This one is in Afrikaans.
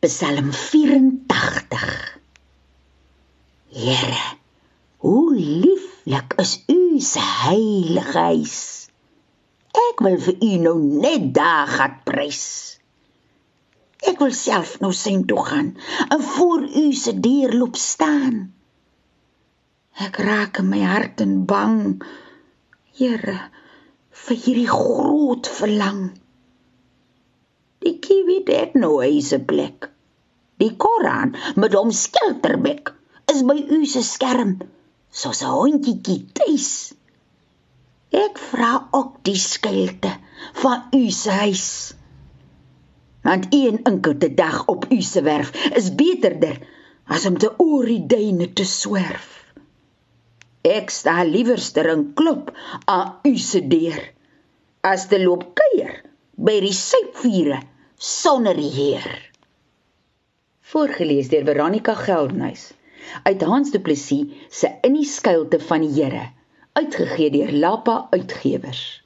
Psalm 84. Here, hoe lieflik is U se heilige huis. Ek wil vir U nou net daar gaan prys. Ek wil self nou sien toe gaan en voor U se deur loop staan. Ek raak in my hart en bang. Here, vir hierdie groot verlang. Die kiwi het nou 'n plek. Die Koran met hom skilterbek is by u se skerm soos 'n hondjie tuis. Ek vra ook die skilte van u se huis. Want een enkele dag op u se werf is beterder as om te oor die duine te swerf. Ek sta liewerster en klop aan u se deur as te loop kuier by die sypvure sonder die Heer. Voorgeles deur Veronica Geldnys uit Hans Du Plessis se In die skuilte van die Here uitgegee deur Lapa Uitgewers.